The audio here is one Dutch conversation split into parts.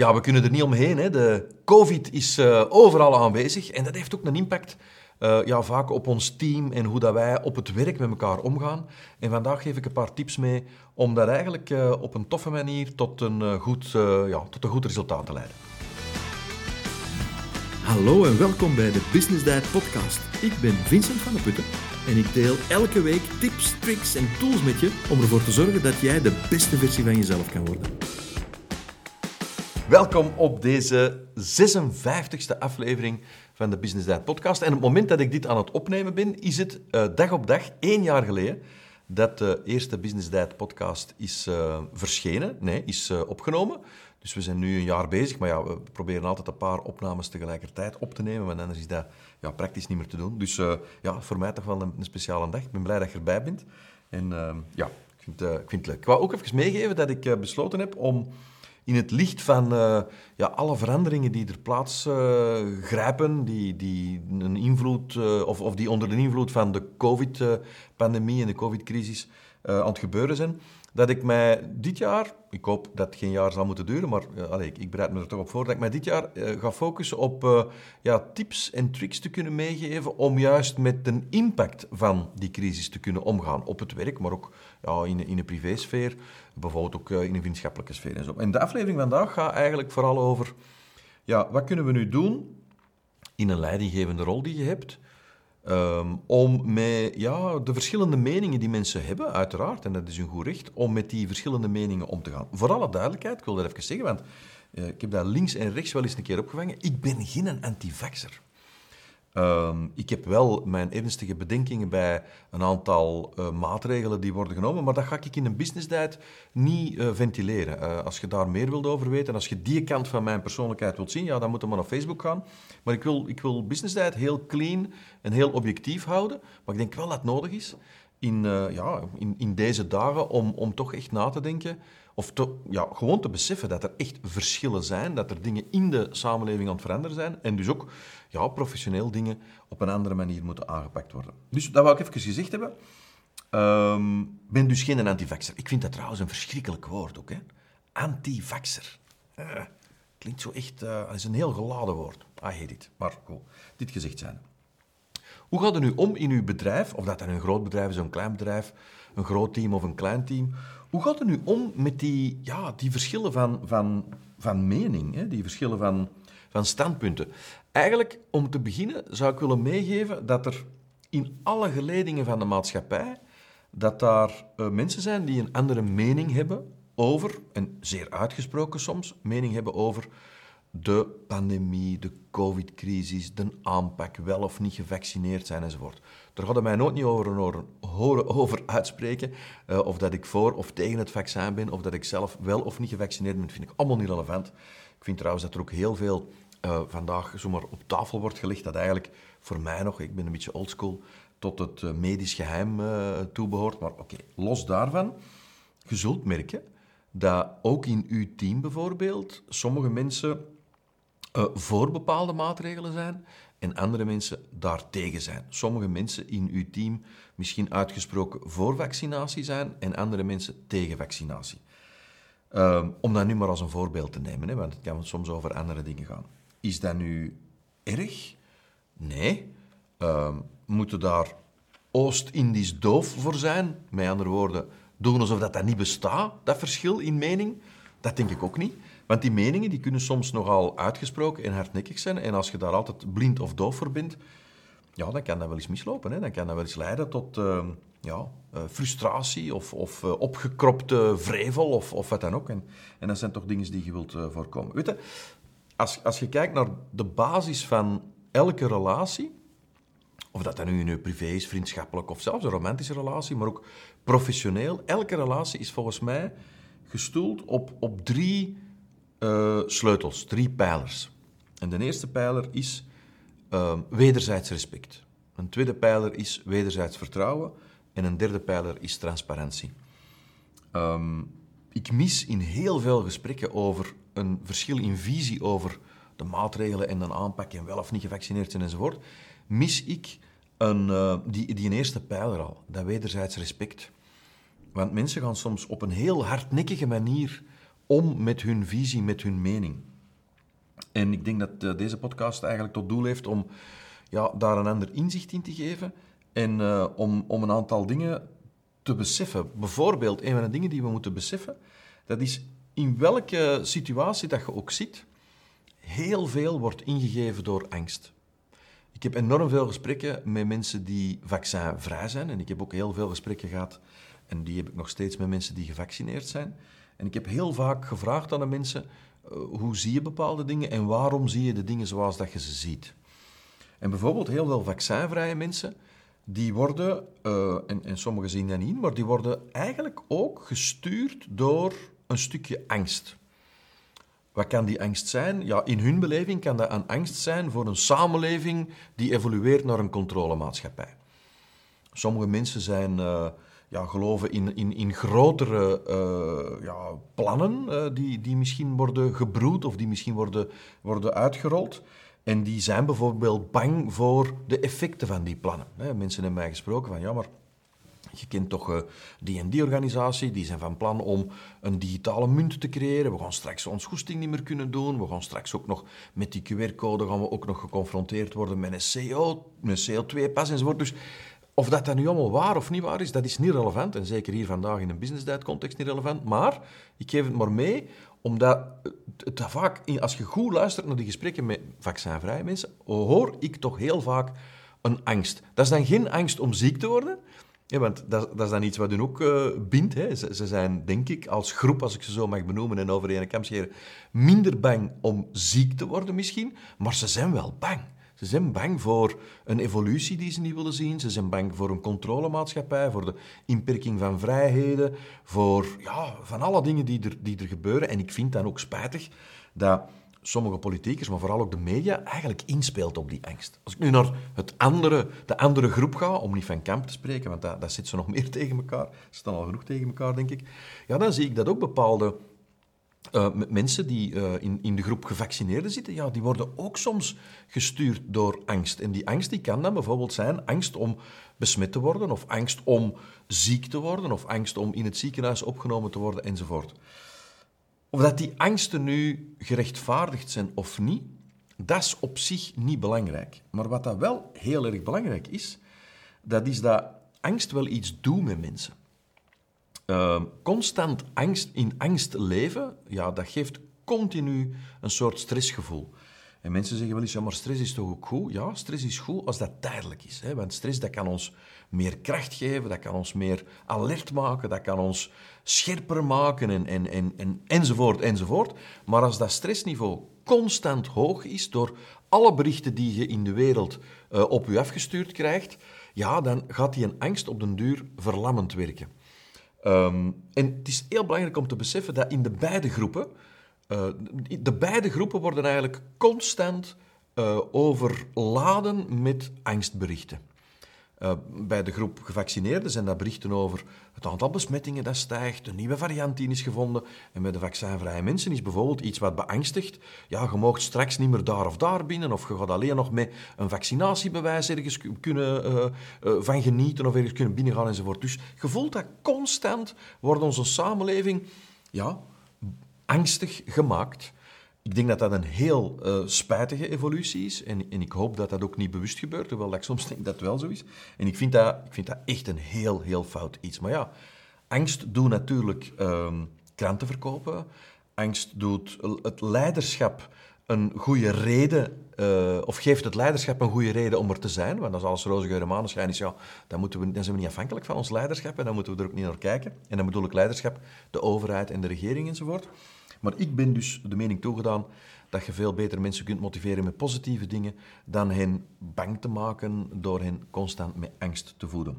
Ja, we kunnen er niet omheen. Hè. De COVID is uh, overal aanwezig en dat heeft ook een impact uh, ja, vaak op ons team en hoe dat wij op het werk met elkaar omgaan. En vandaag geef ik een paar tips mee om dat eigenlijk uh, op een toffe manier tot een, goed, ja, tot een goed resultaat te leiden. Hallo en welkom bij de Business Diet podcast. Ik ben Vincent van der Putten en ik deel elke week tips, tricks en tools met je om ervoor te zorgen dat jij de beste versie van jezelf kan worden. Welkom op deze 56e aflevering van de Business Diet podcast. En op het moment dat ik dit aan het opnemen ben, is het uh, dag op dag, één jaar geleden, dat de eerste Business Diet podcast is uh, verschenen, nee, is uh, opgenomen. Dus we zijn nu een jaar bezig, maar ja, we proberen altijd een paar opnames tegelijkertijd op te nemen, want anders is dat ja, praktisch niet meer te doen. Dus ja, voor mij toch wel een, een, speciale dag. Ik ben blij dat je erbij bent. En ja, ik vind, ik vind het leuk. Ik wou ook even meegeven dat ik besloten heb om in het licht van uh, ja, alle veranderingen die er plaats uh, grijpen, die, die, een invloed, uh, of, of die onder de invloed van de COVID-pandemie en de COVID-crisis aan het gebeuren zijn, dat ik mij dit jaar, ik hoop dat geen jaar zal moeten duren, maar allez, ik, bereid me er toch op voor, dat ik mij dit jaar ga focussen op ja, tips en tricks te kunnen meegeven om juist met de impact van die crisis te kunnen omgaan op het werk, maar ook ja, in, in de privésfeer, bijvoorbeeld ook eh, in een vriendschappelijke sfeer en zo. En de aflevering vandaag gaat eigenlijk vooral over, ja, wat kunnen we nu doen in een leidinggevende rol die je hebt, um, om met ja, de verschillende meningen die mensen hebben, uiteraard, en dat is hun goed recht, om met die verschillende meningen om te gaan. Voor alle duidelijkheid, ik wil dat even zeggen, want uh, ik heb dat links en rechts wel eens een keer opgevangen, ik ben geen antivaxer. Ehm, ik heb wel mijn ernstige bedenkingen bij een aantal uh, maatregelen die worden genomen, maar dat ga ik in een business diet niet uh, ventileren. Uh, als je daar meer wilt over weten, als je die kant van mijn persoonlijkheid wilt zien, ja, dan moet je maar naar Facebook gaan. Maar ik wil, ik wil heel clean en heel objectief houden, maar ik denk wel dat het nodig is in, ja, in, in deze dagen om, om toch echt na te denken of ja, gewoon te beseffen dat er echt verschillen zijn, dat er dingen in de samenleving aan het veranderen zijn en dus ook ja, professioneel dingen op een andere manier moeten aangepakt worden. Dus dat wou ik even gezegd hebben. Um, ben dus geen antivaxer. Ik vind dat trouwens een verschrikkelijk woord ook. Hè? Antivaxer. Uh, klinkt zo echt... Uh, is een heel geladen woord. I hate it. Maar goed, dit gezegd zijn. Hoe gaat het nu om in uw bedrijf, of dat dan een groot bedrijf is een klein bedrijf, een groot team of een klein team, hoe gaat het nu om met die, ja, die verschillen van, van, van mening, hè? die verschillen van, van standpunten? Eigenlijk, om te beginnen, zou ik willen meegeven dat er in alle geledingen van de maatschappij, dat daar uh, mensen zijn die een andere mening hebben over, en zeer uitgesproken soms, mening hebben over de pandemie, de covid-crisis, de aanpak, wel of niet gevaccineerd zijn enzovoort. Daar het mij nooit niet over horen over uitspreken, uh, of dat ik voor of tegen het vaccin ben, of dat ik zelf wel of niet gevaccineerd ben, dat vind ik allemaal niet relevant. Ik vind trouwens dat er ook heel veel uh, vandaag zomaar op tafel wordt gelegd, dat eigenlijk voor mij nog, ik ben een beetje oldschool, tot het uh, medisch geheim toebehoort. Maar oké, los daarvan, je zult merken dat ook in uw team bijvoorbeeld sommige mensen uh, voor bepaalde maatregelen zijn en andere mensen daartegen zijn. Sommige mensen in uw team misschien uitgesproken voor vaccinatie zijn en andere mensen tegen vaccinatie. Uh, om dat nu maar als een voorbeeld te nemen, hè, want het kan soms over andere dingen gaan. Is dat nu erg? Nee. Uh, moeten daar Oost-Indisch doof voor zijn? Met andere woorden, doen alsof dat, dat niet bestaat, dat verschil in mening? Dat denk ik ook niet. Want die meningen die kunnen soms nogal uitgesproken en hardnekkig zijn. En als je daar altijd blind of doof voor bent, ja, dan kan dat wel eens mislopen. Hè? Dan kan dat wel eens leiden tot uh, ja, uh, frustratie of, of uh, opgekropte vrevel of, of wat dan ook. En, en dat zijn toch dingen die je wilt voorkomen. Weet je, als, als je kijkt naar de basis van elke relatie, of dat dan nu in privé is, vriendschappelijk of zelfs een romantische relatie, maar ook professioneel, elke relatie is volgens mij gestoeld op, op drie uh, sleutels, drie pijlers. En de eerste pijler is uh, wederzijds respect. Een tweede pijler is wederzijds vertrouwen. En een derde pijler is transparantie. Um, ik mis in heel veel gesprekken over een verschil in visie over de maatregelen en de aanpak en wel of niet gevaccineerd zijn enzovoort, mis ik een, uh, die, die eerste pijler al, dat wederzijds respect. Want mensen gaan soms op een heel hardnekkige manier om met hun visie, met hun mening. En ik denk dat eh, deze podcast eigenlijk tot doel heeft om ja, daar een ander inzicht in te geven en eh, om, om een aantal dingen te beseffen. Bijvoorbeeld, een van de dingen die we moeten beseffen, dat is in welke situatie dat je ook zit, heel veel wordt ingegeven door angst. Ik heb enorm veel gesprekken met mensen die vaccinvrij zijn. En ik heb ook heel veel gesprekken gehad, en die heb ik nog steeds met mensen die gevaccineerd zijn. En ik heb heel vaak gevraagd aan de mensen, uh, hoe zie je bepaalde dingen en waarom zie je de dingen zoals dat je ze ziet? En bijvoorbeeld heel veel vaccinvrije mensen, die worden, uh, en, en sommigen zien dat niet, maar die worden eigenlijk ook gestuurd door een stukje angst. Wat kan die angst zijn? Ja, in hun beleving kan dat een angst zijn voor een samenleving die evolueert naar een controlemaatschappij. Sommige mensen zijn, uh, ja, geloven in, in, in grotere uh, ja, plannen uh, die, die misschien worden gebroed of die misschien worden, worden uitgerold. En die zijn bijvoorbeeld bang voor de effecten van die plannen. Mensen hebben mij gesproken van, ja, maar je kent toch uh, die en die organisatie, die zijn van plan om een digitale munt te creëren. We gaan straks ons goesting niet meer kunnen doen. We gaan straks ook nog met die QR-code gaan we ook nog geconfronteerd worden met een CO, een CO2-pas enzovoort. Dus of dat dat nu allemaal waar of niet waar is, dat is niet relevant. En zeker hier vandaag in een business context niet relevant. Maar ik geef het maar mee, omdat het, vaak, als je goed luistert naar die gesprekken met vaccinvrije mensen, hoor ik toch heel vaak een angst. Dat is dan geen angst om ziek te worden, ja, want dat, dat, is dan iets wat hun ook uh, bindt. Hè. Ze, ze, zijn, denk ik, als groep, als ik ze zo mag benoemen en over een kam scheren, minder bang om ziek te worden misschien, maar ze zijn wel bang. Ze zijn bang voor een evolutie die ze niet willen zien. Ze zijn bang voor een controlemaatschappij, voor de inperking van vrijheden, voor ja, van alle dingen die er, die er gebeuren. En ik vind dan ook spijtig dat sommige politiekers, maar vooral ook de media, eigenlijk inspeelt op die angst. Als ik nu naar het andere, de andere groep ga, om niet van kamp te spreken, want dat, dat zit ze nog meer tegen elkaar, ze staan al genoeg tegen elkaar, denk ik, ja, dan zie ik dat ook bepaalde uh, mensen die uh, in, in de groep gevaccineerden zitten, ja, die worden ook soms gestuurd door angst. En die angst die kan dan bijvoorbeeld zijn angst om besmet te worden, of angst om ziek te worden, of angst om in het ziekenhuis opgenomen te worden, enzovoort. Of dat die angsten nu gerechtvaardigd zijn of niet, dat is op zich niet belangrijk. Maar wat dat wel heel erg belangrijk is, dat is dat angst wel iets doet met mensen. Uh, constant angst, in angst leven, ja, dat geeft continu een soort stressgevoel. En mensen zeggen wel eens, ja, maar stress is toch ook goed? Ja, stress is goed als dat tijdelijk is. Hè? Want stress dat kan ons meer kracht geven, dat kan ons meer alert maken, dat kan ons scherper maken en, en, en, en, enzovoort, enzovoort. Maar als dat stressniveau constant hoog is door alle berichten die je in de wereld uh, op je afgestuurd krijgt, ja, dan gaat die een angst op den duur verlammend werken. Um, en het is heel belangrijk om te beseffen dat in de beide groepen, uh, de beide groepen worden eigenlijk constant uh, overladen met angstberichten. Uh, bij de groep gevaccineerden zijn dat berichten over het aantal besmettingen dat stijgt, een nieuwe variant die is gevonden. En bij de vaccinvrije mensen is bijvoorbeeld iets wat beangstigt. Ja, je mag straks niet meer daar of daar binnen, of je gaat alleen nog met een vaccinatiebewijs ergens kunnen uh, uh, van genieten of ergens kunnen binnengaan enzovoort. Dus je voelt dat constant wordt onze samenleving ja, angstig gemaakt. Ik denk dat dat een heel uh, spijtige evolutie is. En, en, ik hoop dat dat ook niet bewust gebeurt, hoewel ik soms denk dat het wel zo is. En ik vind dat, ik vind dat echt een heel, heel fout iets. Maar ja, angst doet natuurlijk um, kranten verkopen. Angst doet het leiderschap een goede reden, uh, of geeft het leiderschap een goede reden om er te zijn. Want als alles roze geur en maneschijn is, ja, dan, moeten we, dan zijn we niet afhankelijk van ons leiderschap en dan moeten we er ook niet naar kijken. En dan bedoel ik leiderschap, de overheid en de regering enzovoort. Maar ik ben dus de mening toegedaan dat je veel beter mensen kunt motiveren met positieve dingen dan hen bang te maken door hen constant met angst te voeden.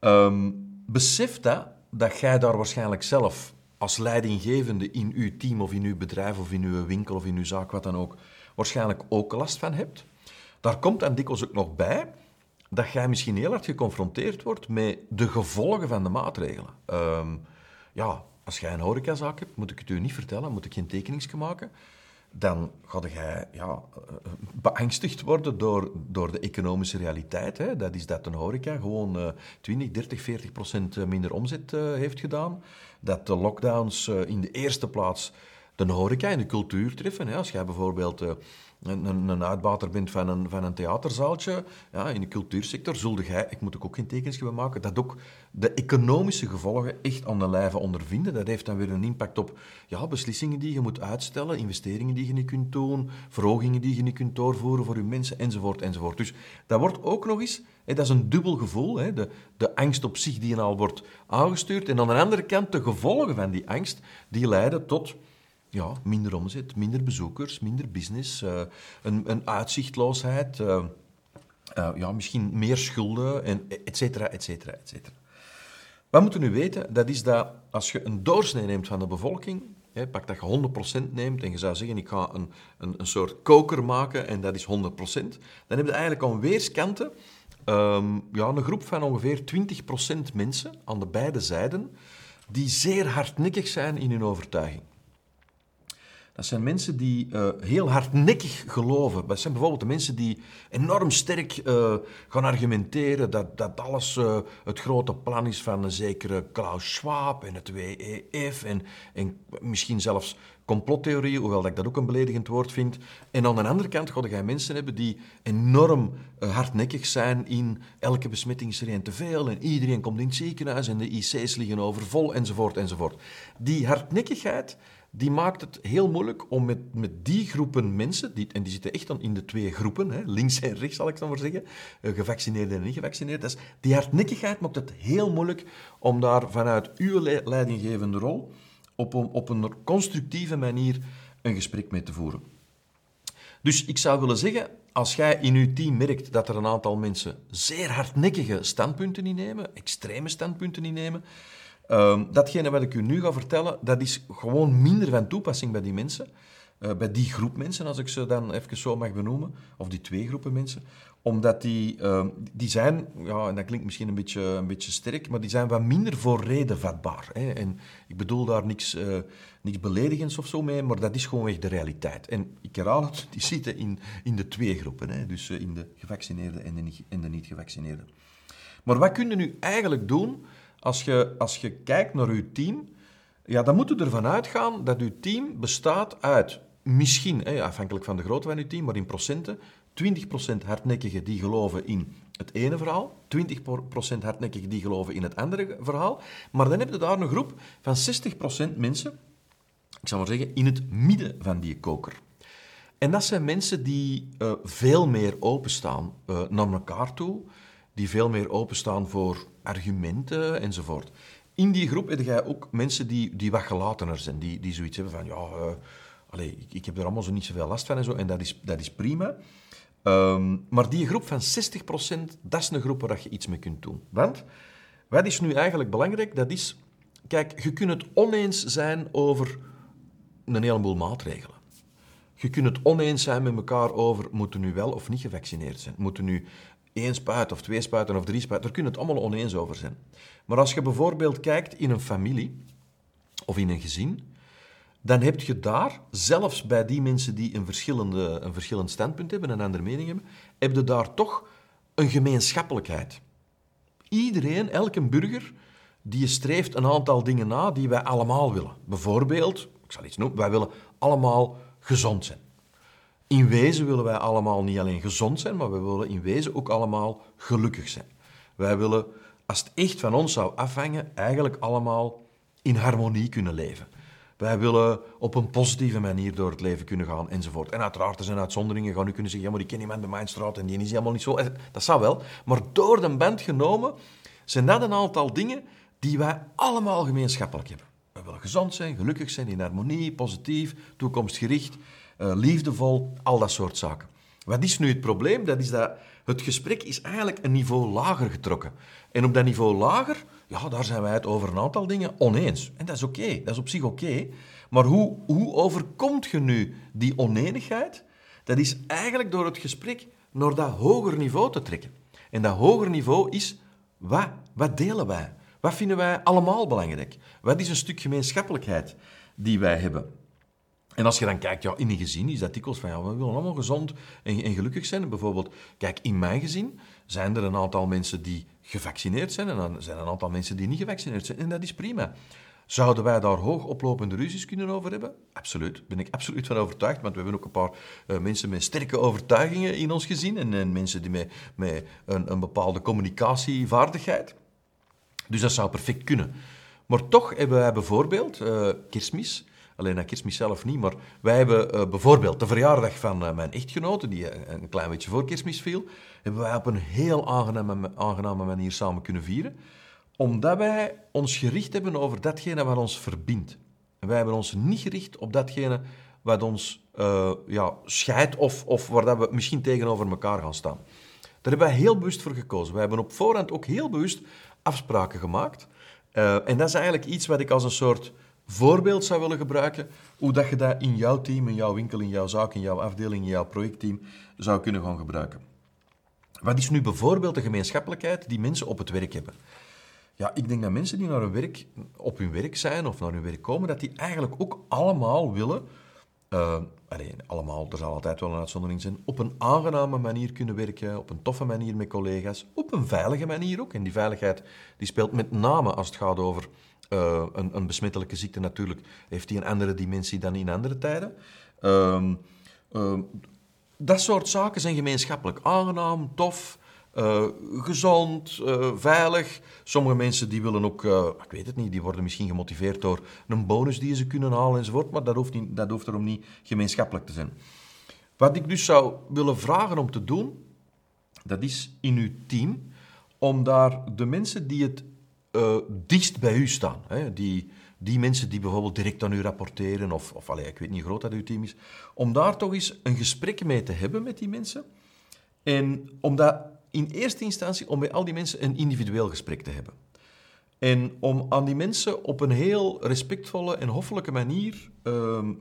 Um, besef dat, dat jij daar waarschijnlijk zelf als leidinggevende in uw team of in uw bedrijf of in uw winkel of in uw zaak, wat dan ook, waarschijnlijk ook last van hebt. Daar komt dan dikwijls ook nog bij dat jij misschien heel hard geconfronteerd wordt met de gevolgen van de maatregelen. Um, ja, als jij een horecazaak hebt, moet ik het u niet vertellen, moet ik geen tekeningsje maken, dan ga jij ja, beangstigd worden door, door de economische realiteit. Hè. Dat is dat een horeca gewoon uh, 20, 30, 40 procent minder omzet uh, heeft gedaan. Dat de lockdowns in de eerste plaats de horeca en de cultuur treffen. Hè. Als jij bijvoorbeeld een, een, uitbater bent van een, van een theaterzaaltje, ja, in de cultuursector, zulde jij, ik moet ook geen tekens maken, dat ook de economische gevolgen echt aan de lijve ondervinden. Dat heeft dan weer een impact op ja, beslissingen die je moet uitstellen, investeringen die je niet kunt doen, verhogingen die je niet kunt doorvoeren voor je mensen, enzovoort, enzovoort. Dus dat wordt ook nog eens, hè, dat is een dubbel gevoel, hè, de, de angst op zich die al wordt aangestuurd, en aan de andere kant de gevolgen van die angst, die leiden tot ja, minder omzet, minder bezoekers, minder business, uh, een, een, uitzichtloosheid, uh, uh, ja, misschien meer schulden, en et cetera, et cetera, et cetera. Wat moeten we nu weten? Dat is dat als je een doorsnee neemt van de bevolking, hè, pak dat je 100% neemt en je zou zeggen, ik ga een, een, een soort koker maken en dat is 100%, dan heb je eigenlijk aan weerskanten um, ja, een groep van ongeveer 20% mensen aan de beide zijden die zeer hardnekkig zijn in hun overtuiging. Dat zijn mensen die uh, heel hardnekkig geloven. Dat zijn bijvoorbeeld de mensen die enorm sterk uh, gaan argumenteren dat, dat alles uh, het grote plan is van een zekere Klaus Schwab en het WEF en, en misschien zelfs complottheorieën, hoewel dat ik dat ook een beledigend woord vind. En aan de andere kant ga je mensen hebben die enorm hardnekkig zijn in elke besmetting is er een te veel en iedereen komt in het ziekenhuis en de IC's liggen overvol enzovoort enzovoort. Die hardnekkigheid die maakt het heel moeilijk om met, met die groepen mensen, die, en die zitten echt dan in de twee groepen, hè, links en rechts zal ik dan maar zeggen, uh, gevaccineerden en niet gevaccineerden, dus die hardnekkigheid maakt het heel moeilijk om daar vanuit uw leidinggevende rol op, op een constructieve manier een gesprek mee te voeren. Dus ik zou willen zeggen, als jij in je team merkt dat er een aantal mensen zeer hardnekkige standpunten innemen, extreme standpunten innemen, Um, datgene wat ik u nu ga vertellen, dat is gewoon minder van toepassing bij die mensen. Uh, bij die groep mensen, als ik ze dan even zo mag benoemen. Of die twee groepen mensen. Omdat die, uh, die zijn, ja, en dat klinkt misschien een beetje, een beetje sterk, maar die zijn wat minder voor reden vatbaar. Hè. En ik bedoel daar niks, uh, niks beledigends of zo mee, maar dat is gewoon echt de realiteit. En ik herhaal het, die zitten in, in de twee groepen. Hè. Dus eh, in de gevaccineerden en de, de niet-gevaccineerden. Maar wat kun je nu eigenlijk doen als je, als je kijkt naar je team, ja, dan moet je ervan uitgaan dat je team bestaat uit misschien, afhankelijk van de grootte van je team, maar in procenten, 20% hardnekkigen die geloven in het ene verhaal, 20% hardnekkigen die geloven in het andere verhaal. Maar dan heb je daar een groep van 60% mensen, ik zal maar zeggen, in het midden van die koker. En dat zijn mensen die uh, veel meer openstaan uh, naar elkaar toe, die veel meer openstaan voor argumenten enzovoort. In die groep heb je ook mensen die, die wat gelatener zijn, die, die zoiets hebben van, ja, uh, allez, ik, ik, heb er allemaal zo niet zoveel last van en zo, en dat is, dat is prima. Um, maar die groep van 60%, dat is een groep waar je iets mee kunt doen. Want, wat is nu eigenlijk belangrijk? Dat is, kijk, je kunt het oneens zijn over een heleboel maatregelen. Je kunt het oneens zijn met elkaar over, moeten nu wel of niet gevaccineerd zijn? Moeten nu één spuit of twee spuiten of drie spuiten, daar kunnen het allemaal oneens over zijn. Maar als je bijvoorbeeld kijkt in een familie of in een gezin, dan heb je daar, zelfs bij die mensen die een, verschillende, een verschillend standpunt hebben, een andere mening hebben, heb je daar toch een gemeenschappelijkheid. Iedereen, elke burger, die streeft een aantal dingen na die wij allemaal willen. Bijvoorbeeld, ik zal iets noemen, wij willen allemaal gezond zijn. In wezen willen wij allemaal niet alleen gezond zijn, maar we willen in wezen ook allemaal gelukkig zijn. Wij willen, als het echt van ons zou afhangen, eigenlijk allemaal in harmonie kunnen leven. Wij willen op een positieve manier door het leven kunnen gaan, enzovoort. En uiteraard, er uitzonderingen. Gaan nu kunnen zeggen, ja, maar ik ken iemand bij mijn en die is helemaal niet zo. Eh, dat zou wel. Maar door de band genomen, zijn dat een aantal dingen die wij allemaal gemeenschappelijk hebben. We willen gezond zijn, gelukkig zijn, in harmonie, positief, toekomstgericht. Eh, liefdevol, al dat soort zaken. Wat is nu het probleem? Dat is dat het gesprek is eigenlijk een niveau lager getrokken. En op dat niveau lager, ja, daar zijn wij het over een aantal dingen oneens. En dat is oké, dat is op zich oké. Maar hoe, hoe overkomt je nu die oneenigheid? Dat is eigenlijk door het gesprek naar dat hoger niveau te trekken. En dat hoger niveau is, wat, wat delen wij? Wat vinden wij allemaal belangrijk? Wat is een stuk gemeenschappelijkheid die wij hebben? En als je dan kijkt, ja, in een gezin is dat dikwijls van, ja, we willen allemaal gezond en, en, gelukkig zijn. bijvoorbeeld, kijk, in mijn gezin zijn er een aantal mensen die gevaccineerd zijn en dan zijn er een aantal mensen die niet gevaccineerd zijn. En dat is prima. Zouden wij daar hoog oplopende ruzies kunnen over hebben? Absoluut, daar ben ik absoluut van overtuigd. Want we hebben ook een paar uh, mensen met sterke overtuigingen in ons gezin. En, en mensen die met, met een, een bepaalde communicatievaardigheid. Dus dat zou perfect kunnen. Maar toch hebben wij bijvoorbeeld uh, kerstmis. Alleen naar kerstmis zelf niet, maar wij hebben uh, bijvoorbeeld de verjaardag van uh, mijn echtgenote, die een klein beetje voor kerstmis viel, hebben wij op een heel aangename, aangename manier samen kunnen vieren omdat wij ons gericht hebben over datgene wat ons verbindt. En wij hebben ons niet gericht op datgene wat ons ja, scheidt of, of waar dat we misschien tegenover elkaar gaan staan. Daar hebben wij heel bewust voor gekozen. Wij hebben op voorhand ook heel bewust afspraken gemaakt. En dat is eigenlijk iets wat ik als een soort voorbeeld zou willen gebruiken. Hoe dat je dat in jouw team, in jouw winkel, in jouw zaak, in jouw afdeling, in jouw projectteam zou kunnen gaan gebruiken. Wat is nu bijvoorbeeld de gemeenschappelijkheid die mensen op het werk hebben? Ja, ik denk dat mensen die naar hun werk, op hun werk zijn of naar hun werk komen, dat die eigenlijk ook allemaal willen, uh, alleen, allemaal, er zal altijd wel een uitzondering zijn, op een aangename manier kunnen werken, op een toffe manier met collega's, op een veilige manier ook. En die veiligheid die speelt met name als het gaat over uh, een, een, besmettelijke ziekte natuurlijk, heeft die een andere dimensie dan in andere tijden. Uh, dat soort zaken zijn gemeenschappelijk aangenaam, tof, uh, gezond, uh, veilig. Sommige mensen die willen ook, ik weet het niet, die worden misschien gemotiveerd door een bonus die ze kunnen halen enzovoort, maar dat hoeft, niet, dat hoeft erom niet gemeenschappelijk te zijn. Wat ik dus zou willen vragen om te doen, dat is in uw team, om daar de mensen die het dichtst bij u staan, hè, die, die mensen die bijvoorbeeld direct aan u rapporteren, of, of allez, ik weet niet hoe groot dat uw team is, om daar toch eens een gesprek mee te hebben met die mensen. En om dat in eerste instantie om bij al die mensen een individueel gesprek te hebben. En om aan die mensen op een heel respectvolle en hoffelijke manier ehm,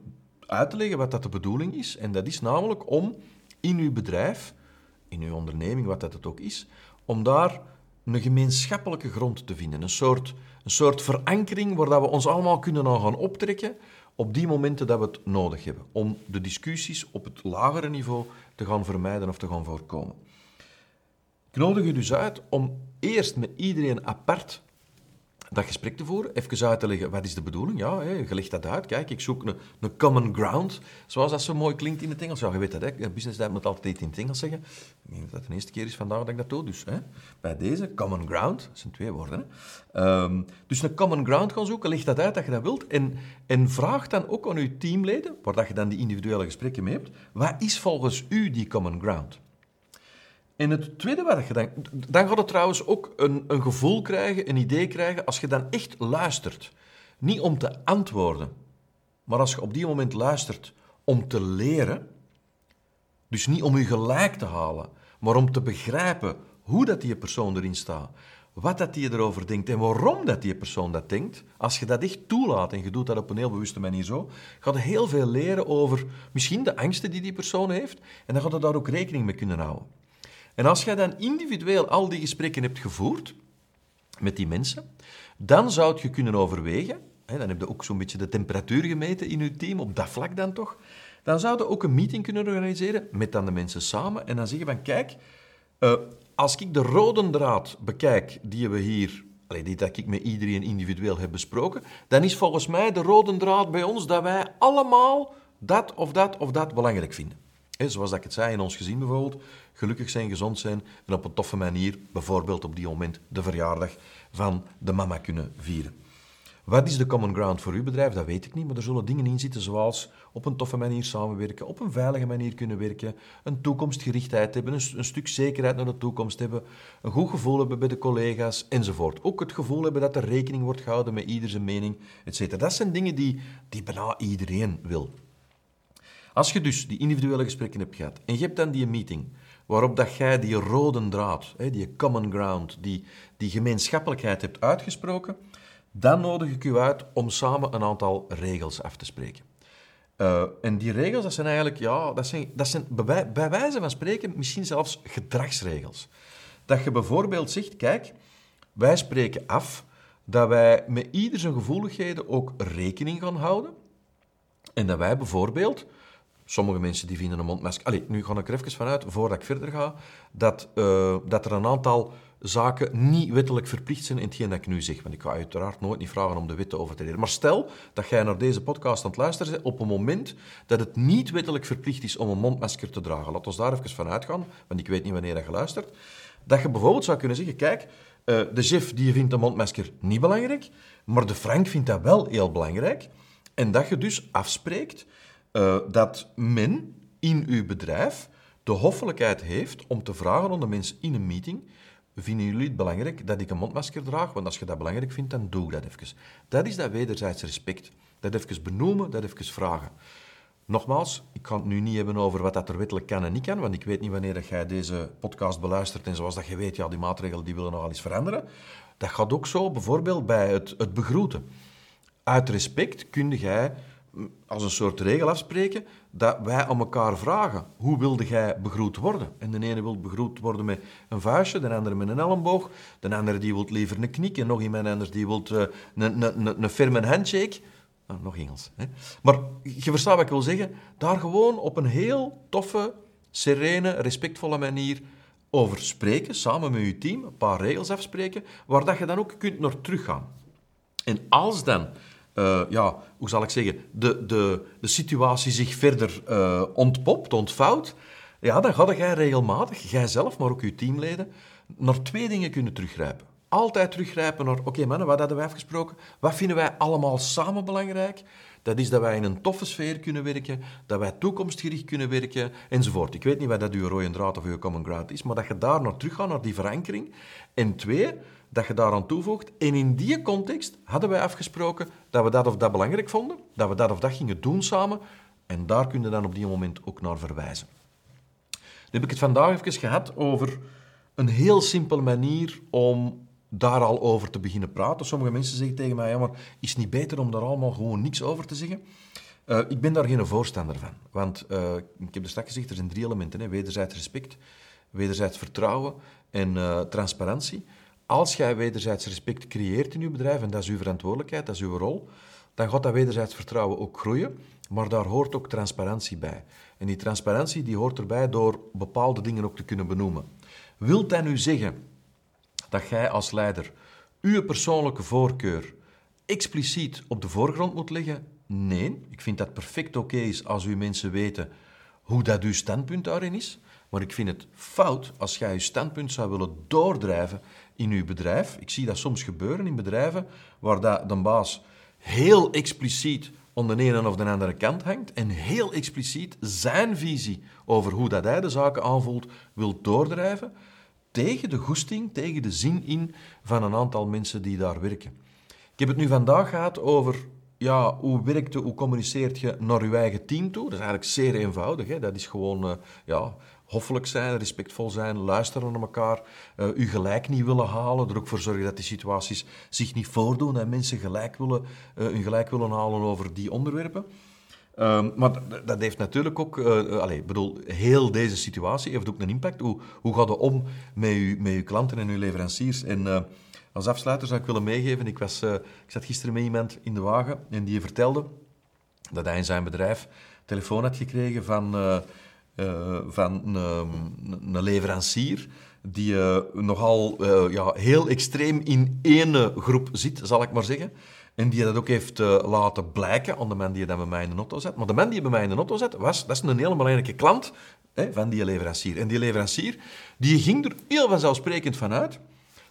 uit te leggen wat dat de bedoeling is. En dat is namelijk om in uw bedrijf, in uw onderneming, wat dat het ook is, om daar een gemeenschappelijke grond te vinden. Een soort, een soort verankering waar dat we ons allemaal kunnen aan gaan optrekken op die momenten dat we het nodig hebben. Om de discussies op het lagere niveau te gaan vermijden of te gaan voorkomen. Ik nodig u dus uit om eerst met iedereen apart dat gesprek te voeren, even uit te leggen wat is de bedoeling. Ja, je legt dat uit. Kijk, ik zoek een, een common ground, zoals dat zo mooi klinkt in het Engels. Ja, je weet dat, hè. Business dat moet altijd in het Engels zeggen. Ik denk dat het de eerste keer is vandaag dat ik dat doe. Dus bij deze, common ground, dat zijn twee woorden. Um, dus een common ground gaan zoeken, leg dat uit dat je dat wilt. En, en vraag dan ook aan je teamleden, waar dat je dan die individuele gesprekken mee hebt, wat is volgens u die common ground? En het tweede je dan... Dan gaat het trouwens ook een, een gevoel krijgen, een idee krijgen, als je dan echt luistert. Niet om te antwoorden, maar als je op die moment luistert om te leren, dus niet om je gelijk te halen, maar om te begrijpen hoe dat die persoon erin staat, wat dat die erover denkt en waarom dat die persoon dat denkt, als je dat echt toelaat en je doet dat op een heel bewuste manier zo, gaat je heel veel leren over misschien de angsten die die persoon heeft en dan gaat je daar ook rekening mee kunnen houden. En als jij dan individueel al die gesprekken hebt gevoerd met die mensen, dan zou je kunnen overwegen, hè, dan heb je ook zo'n beetje de temperatuur gemeten in je team, op dat vlak dan toch, dan zou je ook een meeting kunnen organiseren met dan de mensen samen en dan zeggen van kijk, uh, als ik de rode draad bekijk die we hier, die dat ik met iedereen individueel heb besproken, dan is volgens mij de rode draad bij ons dat wij allemaal dat of dat of dat belangrijk vinden. Zoals dat ik het zei in ons gezin bijvoorbeeld, gelukkig zijn, gezond zijn en op een toffe manier, bijvoorbeeld op die moment, de verjaardag van de mama kunnen vieren. Wat is de common ground voor uw bedrijf? Dat weet ik niet, maar er zullen dingen in zitten zoals op een toffe manier samenwerken, op een veilige manier kunnen werken, een toekomstgerichtheid hebben, een, stuk zekerheid naar de toekomst hebben, een goed gevoel hebben bij de collega's enzovoort. Ook het gevoel hebben dat er rekening wordt gehouden met ieder zijn mening, etc. Dat zijn dingen die, die bijna iedereen wil. Als je dus die individuele gesprekken hebt gehad en je hebt dan die meeting waarop dat jij die rode draad, die common ground, die, die gemeenschappelijkheid hebt uitgesproken, dan nodig ik u uit om samen een aantal regels af te spreken. Uh, en die regels, dat zijn eigenlijk, ja, dat zijn, dat zijn bij, bij wijze van spreken misschien zelfs gedragsregels. Dat je bijvoorbeeld zegt, kijk, wij spreken af dat wij met ieder zijn gevoeligheden ook rekening gaan houden. En dat wij bijvoorbeeld Sommige mensen die vinden een mondmasker... Allee, nu ga ik er even vanuit, voordat ik verder ga, dat, uh, dat er een aantal zaken niet wettelijk verplicht zijn in hetgeen dat ik nu zeg. Want ik ga uiteraard nooit niet vragen om de wet te overtreden. Maar stel dat jij naar deze podcast aan het luisteren bent op een moment dat het niet wettelijk verplicht is om een mondmasker te dragen. Laat ons daar even van uitgaan, want ik weet niet wanneer je luistert. Dat je bijvoorbeeld zou kunnen zeggen, kijk, uh, de chef die vindt een mondmasker niet belangrijk, maar de Frank vindt dat wel heel belangrijk. En dat je dus afspreekt uh, dat men in uw bedrijf de hoffelijkheid heeft om te vragen aan de mensen in een meeting vinden jullie het belangrijk dat ik een mondmasker draag? Want als je dat belangrijk vindt, dan doe dat even. Dat is dat wederzijds respect. Dat even benoemen, dat even vragen. Nogmaals, ik kan het nu niet hebben over wat dat er wettelijk kan en niet kan, want ik weet niet wanneer dat jij deze podcast beluistert en zoals dat je weet, ja, die maatregelen die willen nogal eens veranderen. Dat gaat ook zo bijvoorbeeld bij het, het begroeten. Uit respect kun jij als een soort regel afspreken dat wij aan elkaar vragen. Hoe wilde jij begroet worden? En de ene wil begroet worden met een vuistje, de andere met een elleboog, de andere die wil liever een knik en nog iemand anders die wil uh, een, een, een, een firme handshake. Nou, nog Engels. Hè? Maar je verstaat wat ik wil zeggen. Daar gewoon op een heel toffe, serene, respectvolle manier over spreken, samen met je team, een paar regels afspreken, waar dat je dan ook kunt naar teruggaan. En als dan uh, ja, hoe zal ik zeggen, de, de, de situatie zich verder uh, ontpopt, ontvouwt, ja, dan ga jij regelmatig, jijzelf, maar ook je teamleden, naar twee dingen kunnen teruggrijpen. Altijd teruggrijpen naar, oké mannen, wat hadden wij afgesproken? Wat vinden wij allemaal samen belangrijk? Dat is dat wij in een toffe sfeer kunnen werken, dat wij toekomstgericht kunnen werken, enzovoort. Ik weet niet wat dat uw rode draad of uw common ground is, maar dat je daar naar terug gaat, naar die verankering. En twee, dat je daaraan toevoegt. En in die context hadden wij afgesproken dat we dat of dat belangrijk vonden, dat we dat of dat gingen doen samen. En daar kun je dan op die moment ook naar verwijzen. Nu heb ik het vandaag even gehad over een heel simpele manier om daar al over te beginnen praten. Sommige mensen zeggen tegen mij, ja, maar is het niet beter om daar allemaal gewoon niks over te zeggen? Uh, ik ben daar geen voorstander van. Want uh, ik heb er straks gezegd, er zijn drie elementen. Hè. Wederzijds respect, wederzijds vertrouwen en uh, transparantie als jij wederzijds respect creëert in je bedrijf, en dat is uw verantwoordelijkheid, dat is uw rol, dan gaat dat wederzijds vertrouwen ook groeien. Maar daar hoort ook transparantie bij. En die transparantie die hoort erbij door bepaalde dingen ook te kunnen benoemen. Wilt dat nu zeggen dat jij als leider uw persoonlijke voorkeur expliciet op de voorgrond moet leggen? Nee, ik vind dat perfect oké is als uw mensen weten hoe dat uw standpunt daarin is. Maar ik vind het fout als jij je standpunt zou willen doordrijven in uw bedrijf. Ik zie dat soms gebeuren in bedrijven waar dat de baas heel expliciet aan de ene of de andere kant hangt en heel expliciet zijn visie over hoe dat hij de zaken aanvoelt wil doordrijven tegen de goesting, tegen de zin in van een aantal mensen die daar werken. Ik heb het nu vandaag gehad over ja, hoe werkt hoe communiceert je naar je eigen team toe? Dat is eigenlijk zeer eenvoudig. Hè? Dat is gewoon uh, ja, hoffelijk zijn, respectvol zijn, luisteren naar elkaar, uh, u gelijk niet willen halen, er ook voor zorgen dat die situaties zich niet voordoen en mensen gelijk willen, hun gelijk willen halen over die onderwerpen. Um, maar dat heeft natuurlijk ook, uh, allez, bedoel, heel deze situatie heeft ook een impact. Hoe, hoe gaat het om met uw, met uw klanten en uw leveranciers? En als afsluiter zou ik willen meegeven, ik, was, ik zat gisteren met iemand in de wagen en die vertelde dat hij in zijn bedrijf telefoon had gekregen van uh, van een, een, leverancier die uh, nogal uh, ja, heel extreem in één groep zit, zal ik maar zeggen. En die dat ook heeft laten blijken aan de man die dat bij mij in de auto zet. Maar de man die bij mij in de auto zet, was, dat is een hele belangrijke klant hè, van die leverancier. En die leverancier die ging er heel vanzelfsprekend vanuit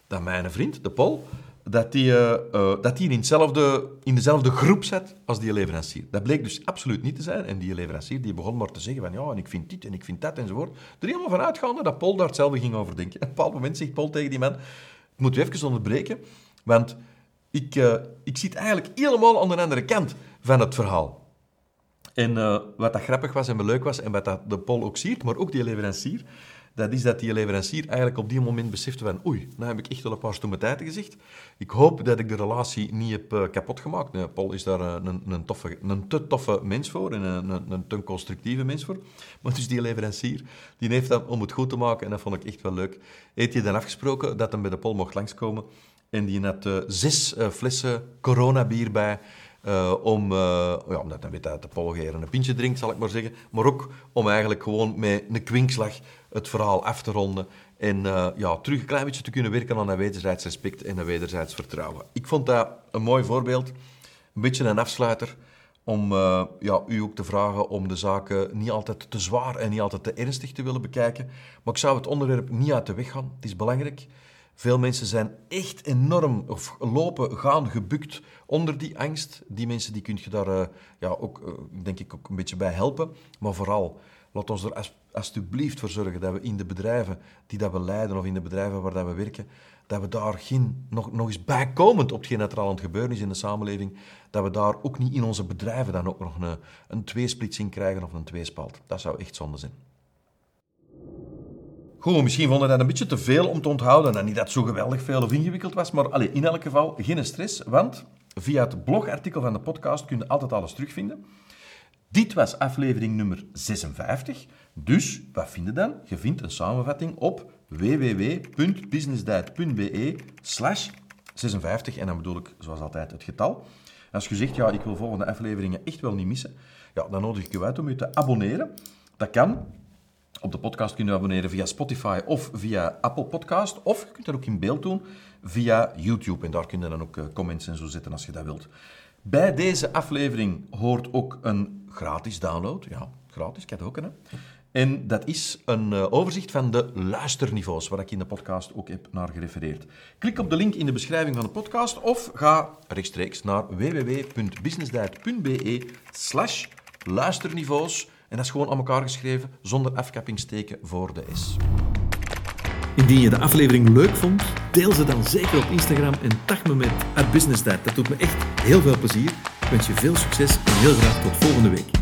dat mijn vriend, de Paul, dat die, uh, dat die in, hetzelfde, in dezelfde groep zit als die leverancier. Dat bleek dus absoluut niet te zijn. En die leverancier die begon maar te zeggen van ja, en ik vind dit en ik vind dat enzovoort. Er helemaal van uitgaande dat Paul daar hetzelfde ging over denken. Op een bepaald moment zegt Paul tegen die man, ik moet u even onderbreken, want ik, uh, ik zit eigenlijk helemaal aan de andere kant van het verhaal. En wat dat grappig was en leuk was, en wat dat de Paul ook ziet, maar ook die leverancier, dat is dat die leverancier eigenlijk op die moment besefte van oei, nou heb ik echt wel een paar stomme tijden gezegd. Ik hoop dat ik de relatie niet heb uh, kapot gemaakt. Nee, Paul is daar uh, een, een, toffe, een te toffe mens voor en een, een, te constructieve mens voor. Maar dus die leverancier, die heeft dat om het goed te maken en dat vond ik echt wel leuk. Heeft hij dan afgesproken dat hij bij de Paul mocht langskomen en die had uh, zes flessen coronabier bij Uh, om, uh, ja, omdat hij weet uit de polgeer een pintje drinkt, zal ik maar zeggen. Maar ook om eigenlijk gewoon met een kwinkslag het verhaal af te ronden. En uh, ja, terug een klein beetje te kunnen werken aan een wederzijds respect en een wederzijds vertrouwen. Ik vond dat een mooi voorbeeld. Een beetje een afsluiter om uh, ja, u ook te vragen om de zaken niet altijd te zwaar en niet altijd te ernstig te willen bekijken. Maar ik zou het onderwerp niet uit de weg gaan. Het is belangrijk. Veel mensen zijn echt enorm, of lopen, gaan gebukt onder die angst. Die mensen die kun je daar uh, ja, ook, denk ik, ook een beetje bij helpen. Maar vooral, laat ons er alsjeblieft voor zorgen dat we in de bedrijven die dat we leiden of in de bedrijven waar dat we werken, dat we daar geen, nog, nog eens bijkomend op hetgeen dat er al aan het gebeuren is in de samenleving, dat we daar ook niet in onze bedrijven dan ook nog een, een tweesplitsing krijgen of een tweespalt. Dat zou echt zonde zijn. Goed, misschien vonden dat een beetje te veel om te onthouden. En niet dat het zo geweldig veel of ingewikkeld was, maar allez, in elk geval geen stress, want via het blogartikel van de podcast kun je altijd alles terugvinden. Dit was aflevering nummer 56. Dus, wat vind je dan? Je vindt een samenvatting op www.businessdiet.be slash 56. En dan bedoel ik, zoals altijd, het getal. Als je zegt, ja, ik wil volgende afleveringen echt wel niet missen, ja, dan nodig ik je uit om je te abonneren. Dat kan. Op de podcast kun je abonneren via Spotify of via Apple Podcast. Of je kunt dat ook in beeld doen via YouTube. En daar kun je dan ook comments en zo zetten als je dat wilt. Bij deze aflevering hoort ook een gratis download. Ja, gratis, ook hè. En dat is een overzicht van de luisterniveaus, waar ik in de podcast ook heb naar gerefereerd. Klik op de link in de beschrijving van de podcast of ga rechtstreeks naar www.businessdiet.be slash luisterniveaus. En dat is gewoon aan elkaar geschreven, zonder afkappingsteken voor de S. Indien je de aflevering leuk vond, deel ze dan zeker op Instagram en tag me met @businessdiet. Dat doet me echt heel veel plezier. Ik wens je veel succes en heel graag tot volgende week.